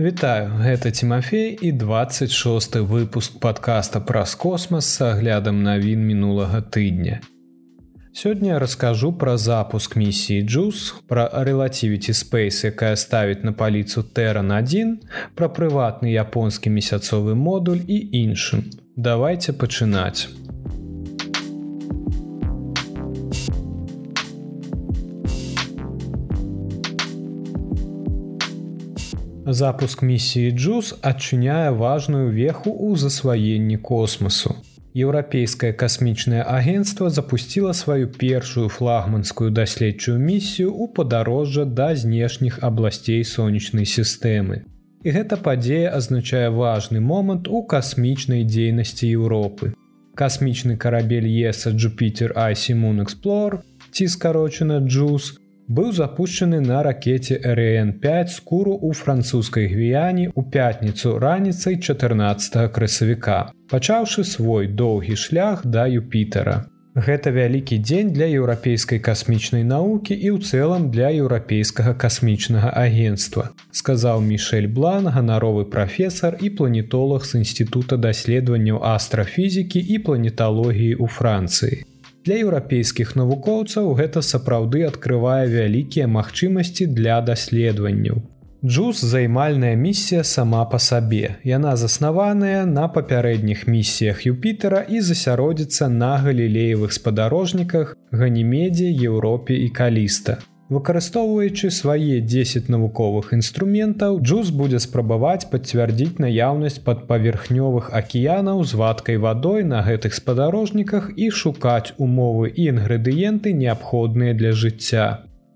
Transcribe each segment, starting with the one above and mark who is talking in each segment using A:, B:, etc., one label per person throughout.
A: Вітаю, гэта Тимофей і 26 выпуск подкаста праз космас с аглядам навін мінулага тыдня. Сёння раскажу пра запуск місіі Джус, пра Relativity Space, якая ставіць на паліцу Тэран 1, пра прыватны японскі месяцовы модуль і іншым. Давайте пачынаць. Запуск місіі Джус адчыняе важную веху ў засваенні космасу. Еўрапейскае касмічнае агенцтва запусціла сваю першую флагманскую даследчую місію ў падарожжа да знешніх абласцей сонечнай сістэмы. І гэта падзея азначае важны момант у касмічнай дзейнасці Еўропы. Касмічны карабель Еса Jupiter Isimун Explore ці скарочана Джус, быў запущены на ракете РН5 скуру ў французскай гвіяні ў пятніцу раніцай 14 красавіка, пачаўшы свой доўгі шлях да Юпітера. Гэта вялікі дзень для еўрапейскай касмічнай навукі і ў цэлым для еўрапейскага касмічнага агенства, сказаў Мішель Блан, ганаровы прафесор і планетолог з інстытута даследаванняў астрафізікі і планеталогіі ў Францыі. Для еўрапейскіх навукоўцаў гэта сапраўды адкрывае вялікія магчымасці для даследаванняў. Джус займальная місія сама па сабе. Яна заснаваная на папярэдніх місіях Юпітера і засяродзіцца на галілеевых спадарожніках, ганімедзе, Еўропе і каліста. Выкарыстоўваючы свае 10 навуковых інструментаў, Джус будзе спрабаваць пацвярдзіць наяўнасць падпаверхнёвых акіянаў з вадкай вадой на гэтых спадарожніках і шукаць умовы і інгрэдыенты неабходныя для жыцця.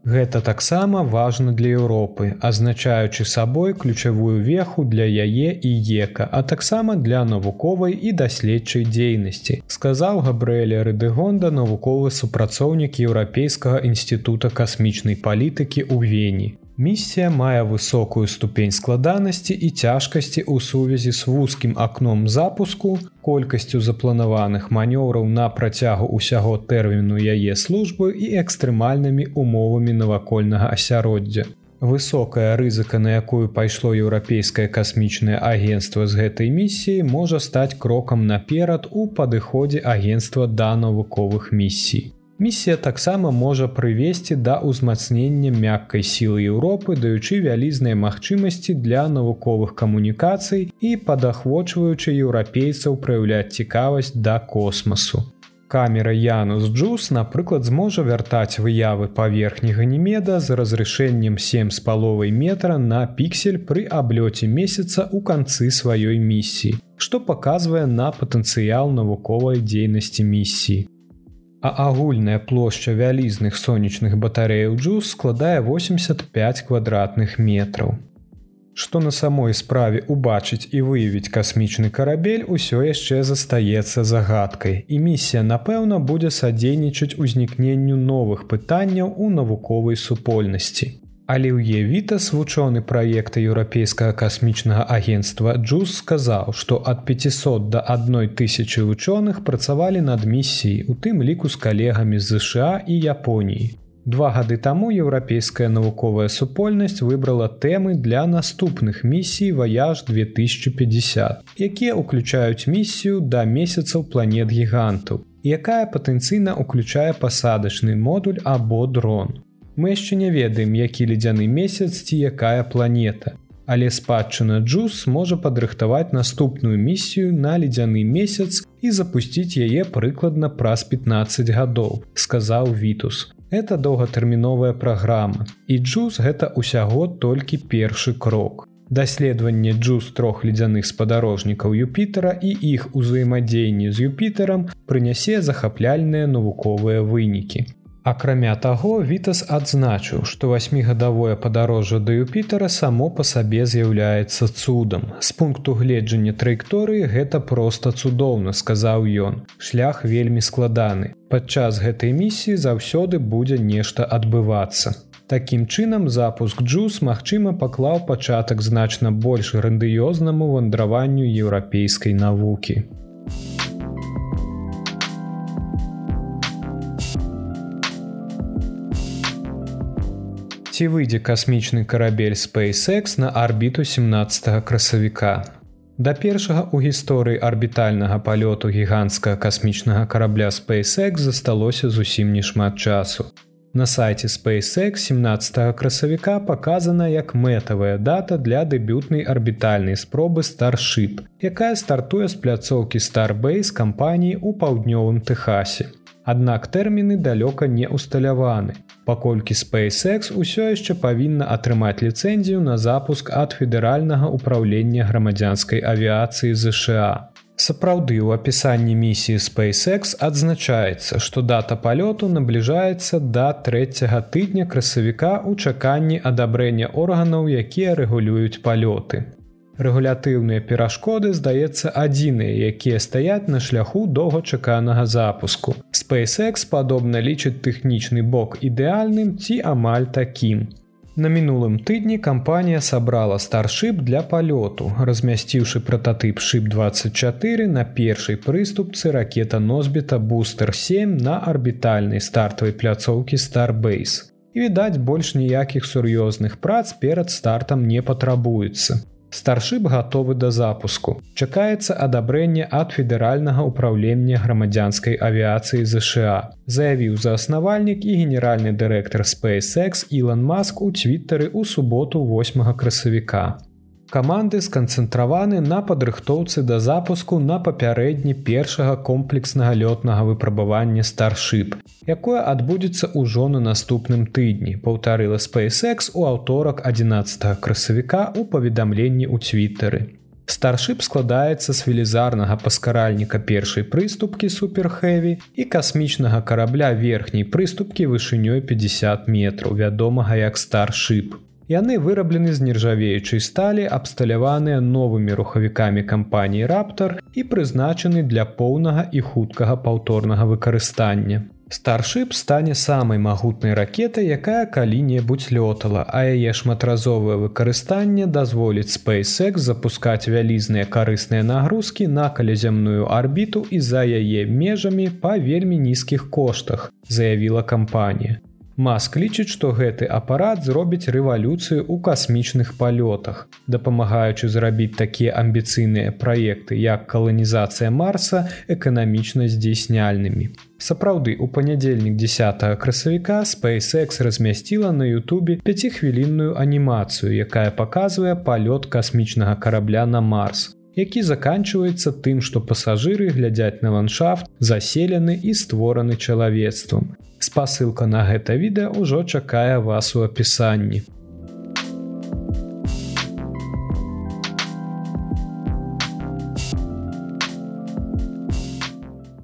A: Гэта таксама важна для Еўропы, азначаючы сабой ключавую веху для яе і ека, а таксама для навуковай і даследчай дзейнасці. Сказаў Габрэля Рэдыгонда навуковы супрацоўнік еўрапейскага інстытута касмічнай палітыкі ў Вені. Місія мае высокую ступень складанасці і цяжкасці ў сувязі з вузкім акном запуску, колькасцю запланаваных манёўраў на працягу ўсяго тэрміну яе службы і экстрэмальнымі умовамі навакольнага асяроддзя. Высокая рызыка, на якую пайшло еўрапейскае касмічнае агенцтва з гэтай місіяй можа стаць крокам наперад у падыходзе агенства да навуковых місій. Місія таксама можа прывесці да ўзмацнення мяккай сілы Еўропы, даючы вялізныя магчымасці для навуковых камунікацый і падахвочваючы еўрапейцаў праяўляць цікавасць да космасу. Камера Янус Джус, напрыклад, зможа вяртаць выявы паверхні ганімеда з разрашэннем 7 з паловай метра на піксель пры аблёце месяца ў канцы сваёй місіі, што паказвае на патэнцыял навуковай дзейнасці місіі а агульная плошча вялізных сонечных батарэяў джуз складае 85 квадратных метраў. Што на самой справе убачыць і выявіць касмічны карабель усё яшчэ застаецца загадкай. І місія, напэўна, будзе садзейнічаць узнікненню новых пытанняў у навуковай супольнасці. Аліўе Вітас, вучоны праекта еўрапейскага касмічнага агенства Джус сказаў, што ад 500 да адной тысячи вучоных працавалі над місіяй, у тым ліку з калегамі з ЗША і Японіі. Два гады таму еўрапейская навуковая супольнасць выбрала тэмы для наступных місій ваяж 2050, якія ўключаюць місію да месяцаў планет гігантаў, якая патэнцыйна ўключае пасадачны модуль або дрон. Мы яшчэ не ведаем, які ледзяны месяц ці якая планета. Але спадчына Джус можа падрыхтаваць наступную місію на ледзяны месяц і запусціць яе прыкладна праз 15 гадоў, сказаў Вітус. Это доўгатэрміновая праграма. І Джус гэта ўсяго толькі першы крок. Даследаванне Джус трох ледзяных спадарожнікаў Юпітера і іх узаемадзеянні з Юпітерам прынясе захапляльныя навуковыя вынікі. Акрамя таго, Вітас адзначыў, што васьмігадавое падарожжа да Юпітера само па сабе з'яўляецца цудам. З пункту гледжання траекторыі гэта проста цудоўна, сказаў ён. Шлях вельмі складаны. Падчас гэтай місіі заўсёды будзе нешта адбывацца. Такім чынам запуск Джус, магчыма, паклаў пачатак значна больш грандыёзнаму вандраванню еўрапейскай навукі. Ці выйдзе касмічны карабель SpaceX на арбіту 17 красавіка. Да першага ў гісторыі арбітальнага палёту гіганцкага касмічнага карабля SpaceX засталося зусім немат часу. На сайце SpaceX 17 красавіка паказана як мэтавая дата для дэбютнай арбітальнай спробы Starship, якая стартуе з пляцоўкі Starbase кампаніі ў паўднёвым Техасе. Аднак тэрміны далёка не усталяваны. Паколькі SpaceX усё яшчэ павінна атрымаць ліцэнзію на запуск ад федэральнага ўправлення грамадзянскай авіяцыі ЗША. Сапраўды у апісанні місіі SpaceX адзначаецца, што дата палёту набліжаецца да трэцяга тыдня красавіка ў чаканні адабрэння органаў, якія рэгулююць палёты. Рэгулятыўныя перашкоды здаецца адзіныя, якія стаяць на шляху доўгачаканага запуску. SpaceX падобна лічыць тэхнічны бок ідэальным ці амаль такім. На мінулым тыдні кампанія сабрала старшып для палёту, размясціўшы прататып шып 24 на першай прыступцы ракета носьбіта бустер 7 на арбітальнай стартавай пляцоўкі Starbase. І відаць, больш ніякіх сур'ёзных прац перад стартам не патрабуецца старшып гатовы да запуску. Чакаецца адабрэнне ад федэральнага ўправлення грамадзянскай авіяцыі ЗША заявіў зааснавальнік і генеральны дырэктар SpaceX Ілан Маск у твиттары ў суботу 8 красавіка Каманды сканцэнтраваны на падрыхтоўцы да запуску на папярэдні першага комплекснага лётнага выпрабавання старship, якое адбудзецца ўжо на наступным тыдні, паўтарыла SpaceX у аўторак 11 красавіка ў паведамленні ў твиттары. Старship складаецца з велізарнага паскаральніка першай прыступкі суперхэві і касмічнага карабля верхняй прыступкі вышынёй 50 метраў, вядомага як старship. Яны выраблены з нержавеючай сталі, абсталяваныя новымі рухавікамі кампаніі раптар і прызначаны для поўнага і хуткага паўторнага выкарыстання. Старship стане самай магутнай ракетай, якая калі-небудзь лётала, а яе шматразовае выкарыстанне дазволіць SpaceX запускаць вялізныя карысныя нагрузкі на каляземную арбіту і за яе межамі па вельмі нізкіх коштах, заявіла кампанія. Маск лічыць, што гэты апарат зробіць рэвалюцыю ў касмічных палётах, дапамагаючы зрабіць такія амбіцыйныя праекты, як каланізацыя Марса эканамічна здзейсняльнымі. Сапраўды, у панядзельнік 10 красавіка SpaceX размясціла на Ютубе пяцихвілінную анімацыю, якая паказвае палёт касмічнага карабля на Марс які заканчваецца тым, што пасажыры глядзяць на ландшафт, заселены і створаны чалавецтвам. Спасылка на гэта відэа ўжо чакае вас у апісанні.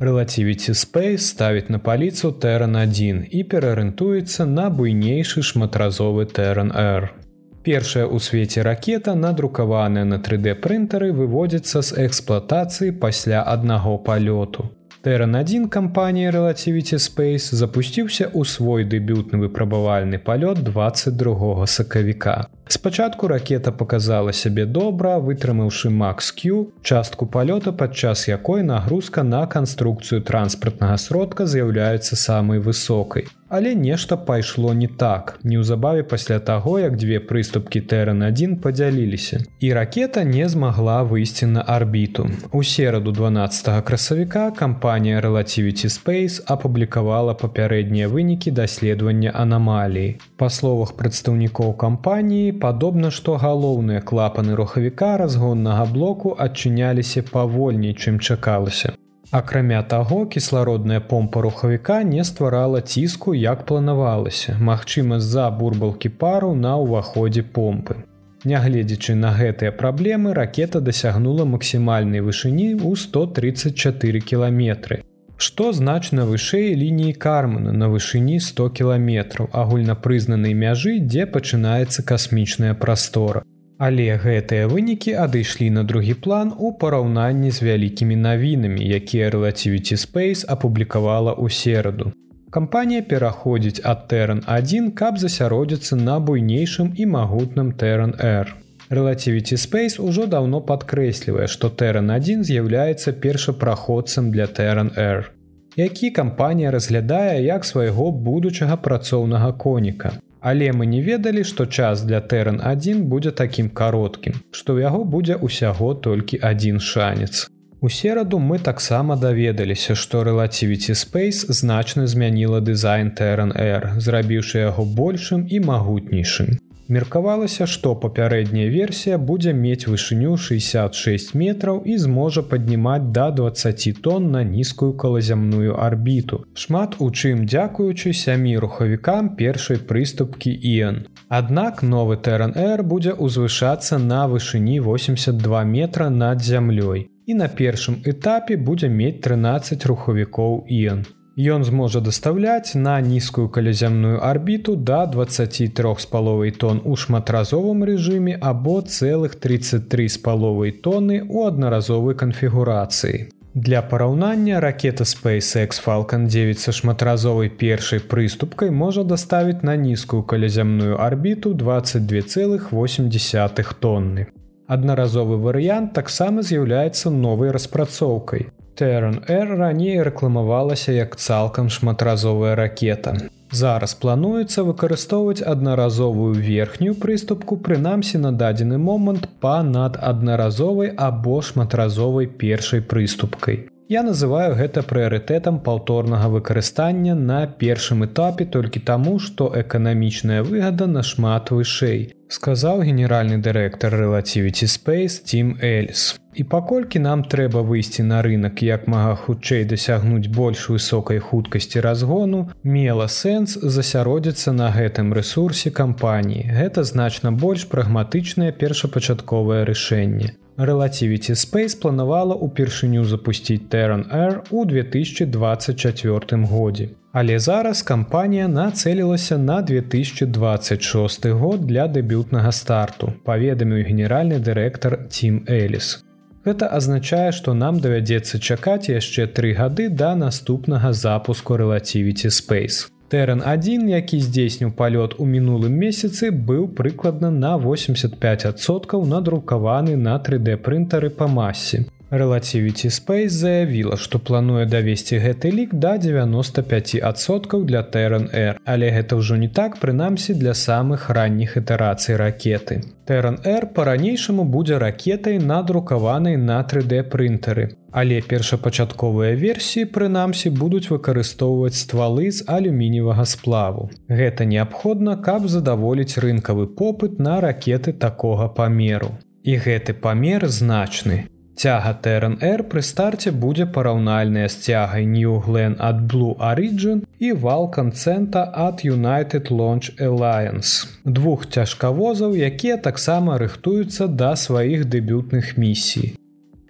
A: Релативity Space ставіць на паліцу Тэран 1 і пераарыентуецца на буйнейшы шматразовы Тэран R. Першая ў свеце ракета, надрукаваная на 3D прынтары выводзіцца з эксплуатацыі пасля аднаго палёту. Тэран1 кампанія Relativity Space запусціўся ў свой дэбютны выпрабавальны палёт 22 сакавіка. Спачатку ракета показала сябе добра, вытрымаўшы MaxQ, частку палёта, падчас якой нагрузка на канструкцыю транспартнага сродка з'яўляецца самай высокай. Але нешта пайшло не так. Неўзабаве пасля таго, як дзве прыступкі Тэран1 падзяліліся. І ракета не змагла выйсці на арбіту. У сераду 12 красавіка кампанія Relativity Space апублікавала папярэднія вынікі даследавання анамаліі. Па словах прадстаўнікоў кампаніі, падобна, што галоўныя клапаны рухавіка разгоннага блоку адчыняліся павольней, чым чакалася. Акрамя таго, кіслародная помпа рухавіка не стварала ціску, як планавалася, магчыма, з-за бурбалкі пару на ўваходзе помпы. Нягледзячы на гэтыя праблемы, ракета дасягнула максімальнай вышыні ў 134 кіламетры. Што значна вышэй лініі кармана на вышыні 100 кіламетраў агульнапрызнанай мяжы, дзе пачынаецца касмічная прастора. Але гэтыя вынікі адышлі на другі план у параўнанні з вялікімі навінамі, якія Relativity Space апублікавала ў сераду. Кампанія пераходзіць ад Тэран 1, каб засяродзіцца на буйнейшым і магутным Тэран R. Relativity Space ужо даўно падкрэслівае, што Тэран 1 з'яўляецца першапраходцам для Тэран R, які кампанія разглядае як свайго будучага працоўнага коніка. Але мы не ведалі, што час для тэрэн 1 будзе такім кароткім, што ў яго будзе ўсяго толькі адзін шанец. У сераду мы таксама даведаліся, што Relativity Space значна змяніла дызайн TRNR, зрабіўшы яго большым і магутнейшым. Меркавалася, што папярэдняя версія будзе мець вышыню 66 метраў і зможа паднімаць да 20 тонн на нізкую калазямную арбіту. Шмат у чым дзякуючы сямі рухавікам першай прыступкі Іан. Аднак новы ТРНР будзе ўзвышацца на вышыні 82 метра над зямлёй і на першым этапе будзе мець 13 рухавікоў Іан. Ён зможа дастаўляць на нізкую калязямную арбіту да 23 з паловай тонн у шматразовым рэжыме або цэлых 33 з паловай тонны ў аднаразовай канфігурацыі. Для параўнання ракета SpaceX Falалcon 9 са шматразовай першай прыступкай можа даставіць на нізкую калязямную арбіту 22,8 тонны. Аднаразовы варыянт таксама з'яўляецца новай распрацоўкай. Тэрн R раней рэкламавалася як цалкам шматразовая ракета. Зараз плануецца выкарыстоўваць аднаразовую верхнюю прыступку прынамсі на дадзены момант па над аднаразовай або шматразовай першай прыступкай. Я называю гэта прыярытэтам паўторнага выкарыстання на першым этапе толькі таму, што эканамічная выгада нашмат вышэй, сказаў генеральны дырэктар Relativity Space Тим Эльс. І паколькі нам трэба выйсці на рынок як мага хутчэй дасягнуць больш высокай хуткасці разгону, мела сэнс засяродзіцца на гэтым рэсурсе кампаніі. Гэта значна больш прагматычнае першапачатковае рашэнне. Relativity Space планавала ўпершыню запусціць Terran Air у 2024 годзе. Але зараз кампанія нацэлілася на 2026 год для дэбютнага старту, паведаміў генеральны дырэктар Тим Эліс. Гэта азначае, што нам давядзецца чакаць яшчэ тры гады да наступнага запуску Relativity Space. Тэран 1, які здзейсніў палёт у мінулым месяцы, быў прыкладна на 85соткаў надрукаваны на 3D прынтары па масе. Relativity Space заявіла, што плануе давесці гэты лік да 95соткаў для Тэран R, але гэта ўжо не так прынамсі для самых ранніх ітэрацый ракеты. Тэран R па-ранейшаму будзе ракетай надрукаванай на 3D прынтары. Але першапачатковыя версіі прынамсі будуць выкарыстоўваць ствалы з алюмінівага сплаву. Гэта неабходна, каб задаволіць рынкавы попыт на ракеты такога памеру. І гэты памер значны. Цяга ТРНР пры старце будзе параўнальная з цягай Ньюглен ад Blue Origin і вал канцэнта ад United Launch Alliance. Двух цяжкавозаў, якія таксама рыхтуюцца да сваіх дэбютных місій.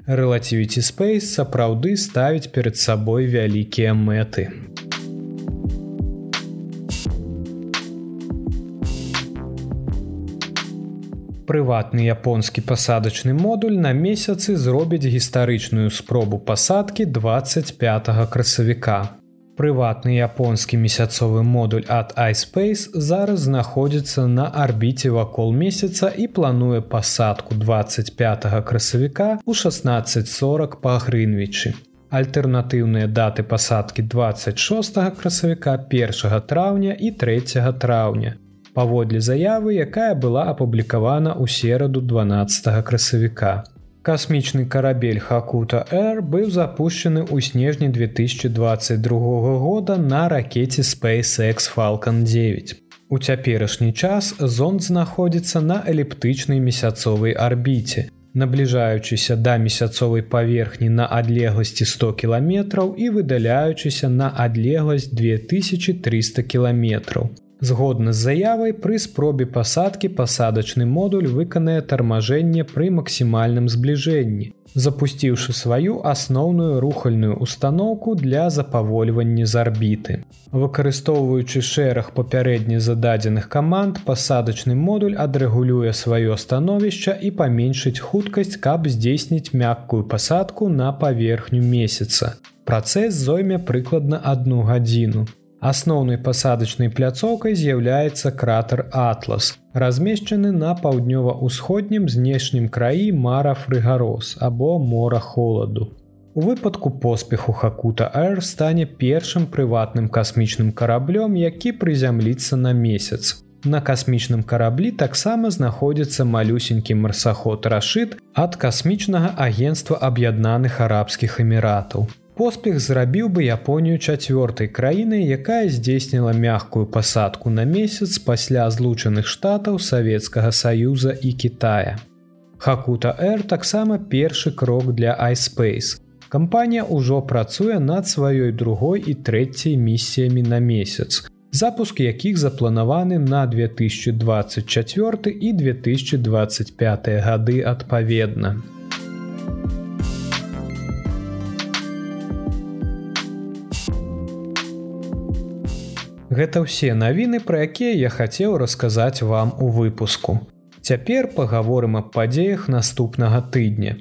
A: Relativity Space сапраўды ставіць перад сабой вялікія мэты. Прыватны японскі пасадачны модуль на месяцы зробіць гістарычную спробу пасадкі 25 красавіка. Прыватны японскі месяцовы модуль ад iSpace зараз знаходзіцца на арбіце вакол месяца і плануе пасадку 25 красавіка у 1640 па Грынвічы. Альтэрнатыўныя даты пасадкі 26 красавіка 1 траўня і 3 траўня паводле заявы, якая была апублікавана ў сераду 12 красавіка. Касмічны карабель Хакута Air быў запущены ў снежні 2022 года на ракете SpaceX Falалcon 9. У цяперашні час зонд знаходзіцца на эліптычнай месяцовай арбіце, набліжаючыся да месяцовай паверхні на адлегласці 100 кіламетраў і выдаляючыся на адлегласць 2300 кіламетраў. Згодна з заявай пры спробе пасадкі пасадачны модуль выканае тармажэнне пры максімальным збліжэнні, запусціўшы сваю асноўную рухальную установку для запавольвання з арбіты. Выкарыстоўваючы шэраг папярэдне зададзеных каманд, пасадачны модуль адрэгулюе сваё становішча і паменшыць хуткасць, каб здзейсніць мяккую пасадку на паверхню месяца. Працэс зойме прыкладна одну гадзіну. Асноўнай пасадачнай пляцоўкай з'яўляецца кратер Атлас, размешчаны на паўднёва-ўсходнім знешнім краі мара фрыгарос або мора холаду. У выпадку поспеху Хакута Air стане першым прыватным касмічным караблём, які прызямліцца на месяц. На касмічным караблі таксама знаходзіцца малюсенькі марсаход рашыт ад касмічнага агенства аб'яднаных арабскіх эміратаў. Поспех зрабіў бы Японію чацвёртай краінай, якая здзейсніла мягкую пасадку на месяц пасля злучаных штатаў Савецкага саюза і Китая. Хакута Р таксама першы крок для iSpace. Кампанія ўжо працуе над сваёй другой і трэцяй місіямі на месяц запуск якіх запланаваны на 2024 і 2025 гады адпаведна. Гэта ўсе навіны, пра якія я хацеў расказаць вам у выпуску. Цяпер пагаворым аб падзеях наступнага тыдня.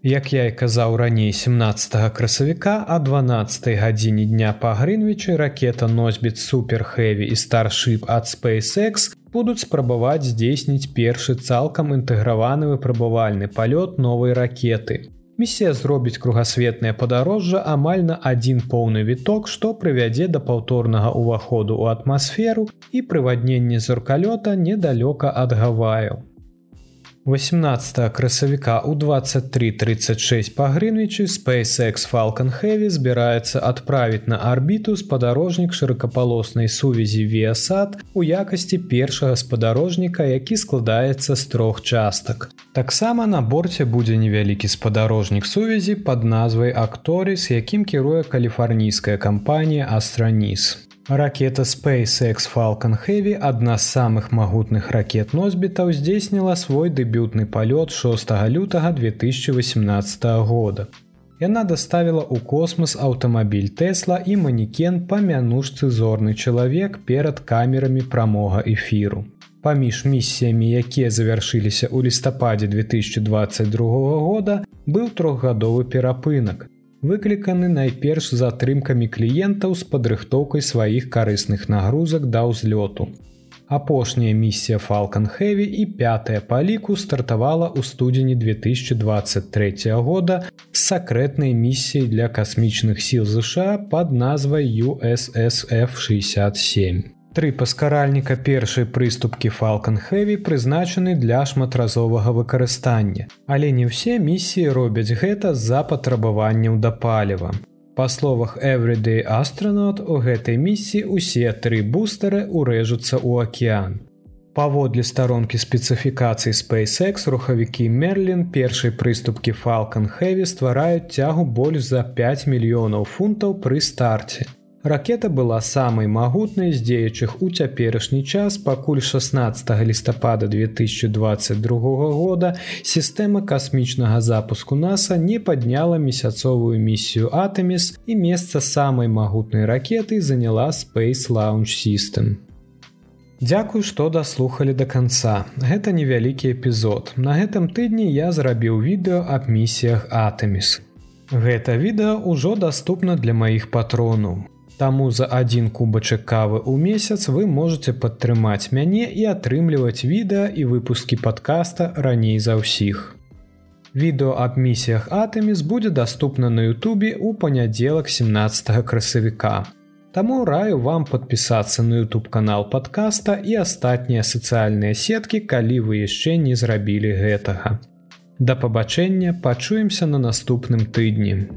A: Як я і казаў раней 17 красавіка а 12 гадзіне дня па Грынвічы ракета носьбіт суперхэві і старшып ад SpaceX будуць спрабаваць здзейсніць першы цалкам інтэграваны выпрабавальны палёт новай ракеты. Місія зробіць кругасветнае падарожжа амаль на адзін поўны віток, што прывядзе да паўторнага ўваходу ў атмасферу і прываднення зуркалёта недалёка ад гаваю. 18 красавіка у 2336 па Грынвічы SpaceX Falcon Heavy збіраецца адправіць на арбіту спадарожнік шырокапалоснай сувязі Віасад у якасці першага спадарожніка, які складаецца з трох частак. Таксама на борце будзе невялікі спадарожнік сувязі пад назвай Акторыс, якім кіруе каліфарнійская кампанія Астранніс. Ракета SpaceX Falcon Heavy, адна з самых магутных ракет носьбітаў здзейсніла свой дэбютны палёт 6 лютага 2018 года. Яна даставіла ў космас аўтамабіль Тэсла і манікен па мянушцы зорны чалавек перад камерамі прамога эфіру. Паміж місіямі, якія завяршыліся ў лістападзе 2022 года, быў трохгадовы перапынак выкліканы найперш затрымкамі кліентаў з падрыхтоўкай сваіх карысных нагрузак да ўзлёту. Апошняя місія Falcon Heavy і пятая па ліку стартавала ў студзені 2023 года з сакрэтнай місіяй для касмічных сіл ЗША пад назвай USSF67. Тры паскаральніка першай прыступкі Falcon Heavy прызначаны для шматразовага выкарыстання, але не ўсе місіі робяць гэта з-за патрабаванняў да паліва. Па словах Everyday Astronaut у гэтай місіі усе тры бустары ўрэжуцца ў акеан. Паводле старонкі спецыфікацыі SpaceX рухавікі Мерлін першай прыступкі Falcon Heavy ствараюць цягу больш за 5 мільёнаў фунтаў пры старце. Ракета была самай магутнай з дзеючых у цяперашні час пакуль 16 лістапада 2022 года сістэма касмічнага запуску NASAа не падняла месяцовую місію Атэміс і месца самай магутнай ракеты заняла Space Launch System. Дзякуй, што даслухалі да канца. Гэта невялікі эпізод. На гэтым тыдні я зрабіў відэо аб місіях Атэміс. Гэта відэо ўжо даступна для маіх патронаў. Таму за адзін кубачак кавы ў месяц вы можете падтрымаць мяне і атрымліваць відэа і выпускі падкаста раней за ўсіх. Відео аб місіях Атэміс будзе даступна на Ютубе ў панядзелак 17 красавіка. Таму раю вам падпісацца на YouTube канал падкаста і астатнія сацыяльныя сеткі, калі вы яшчэ не зрабілі гэтага. Да пабачэння пачуемся на наступным тыдні.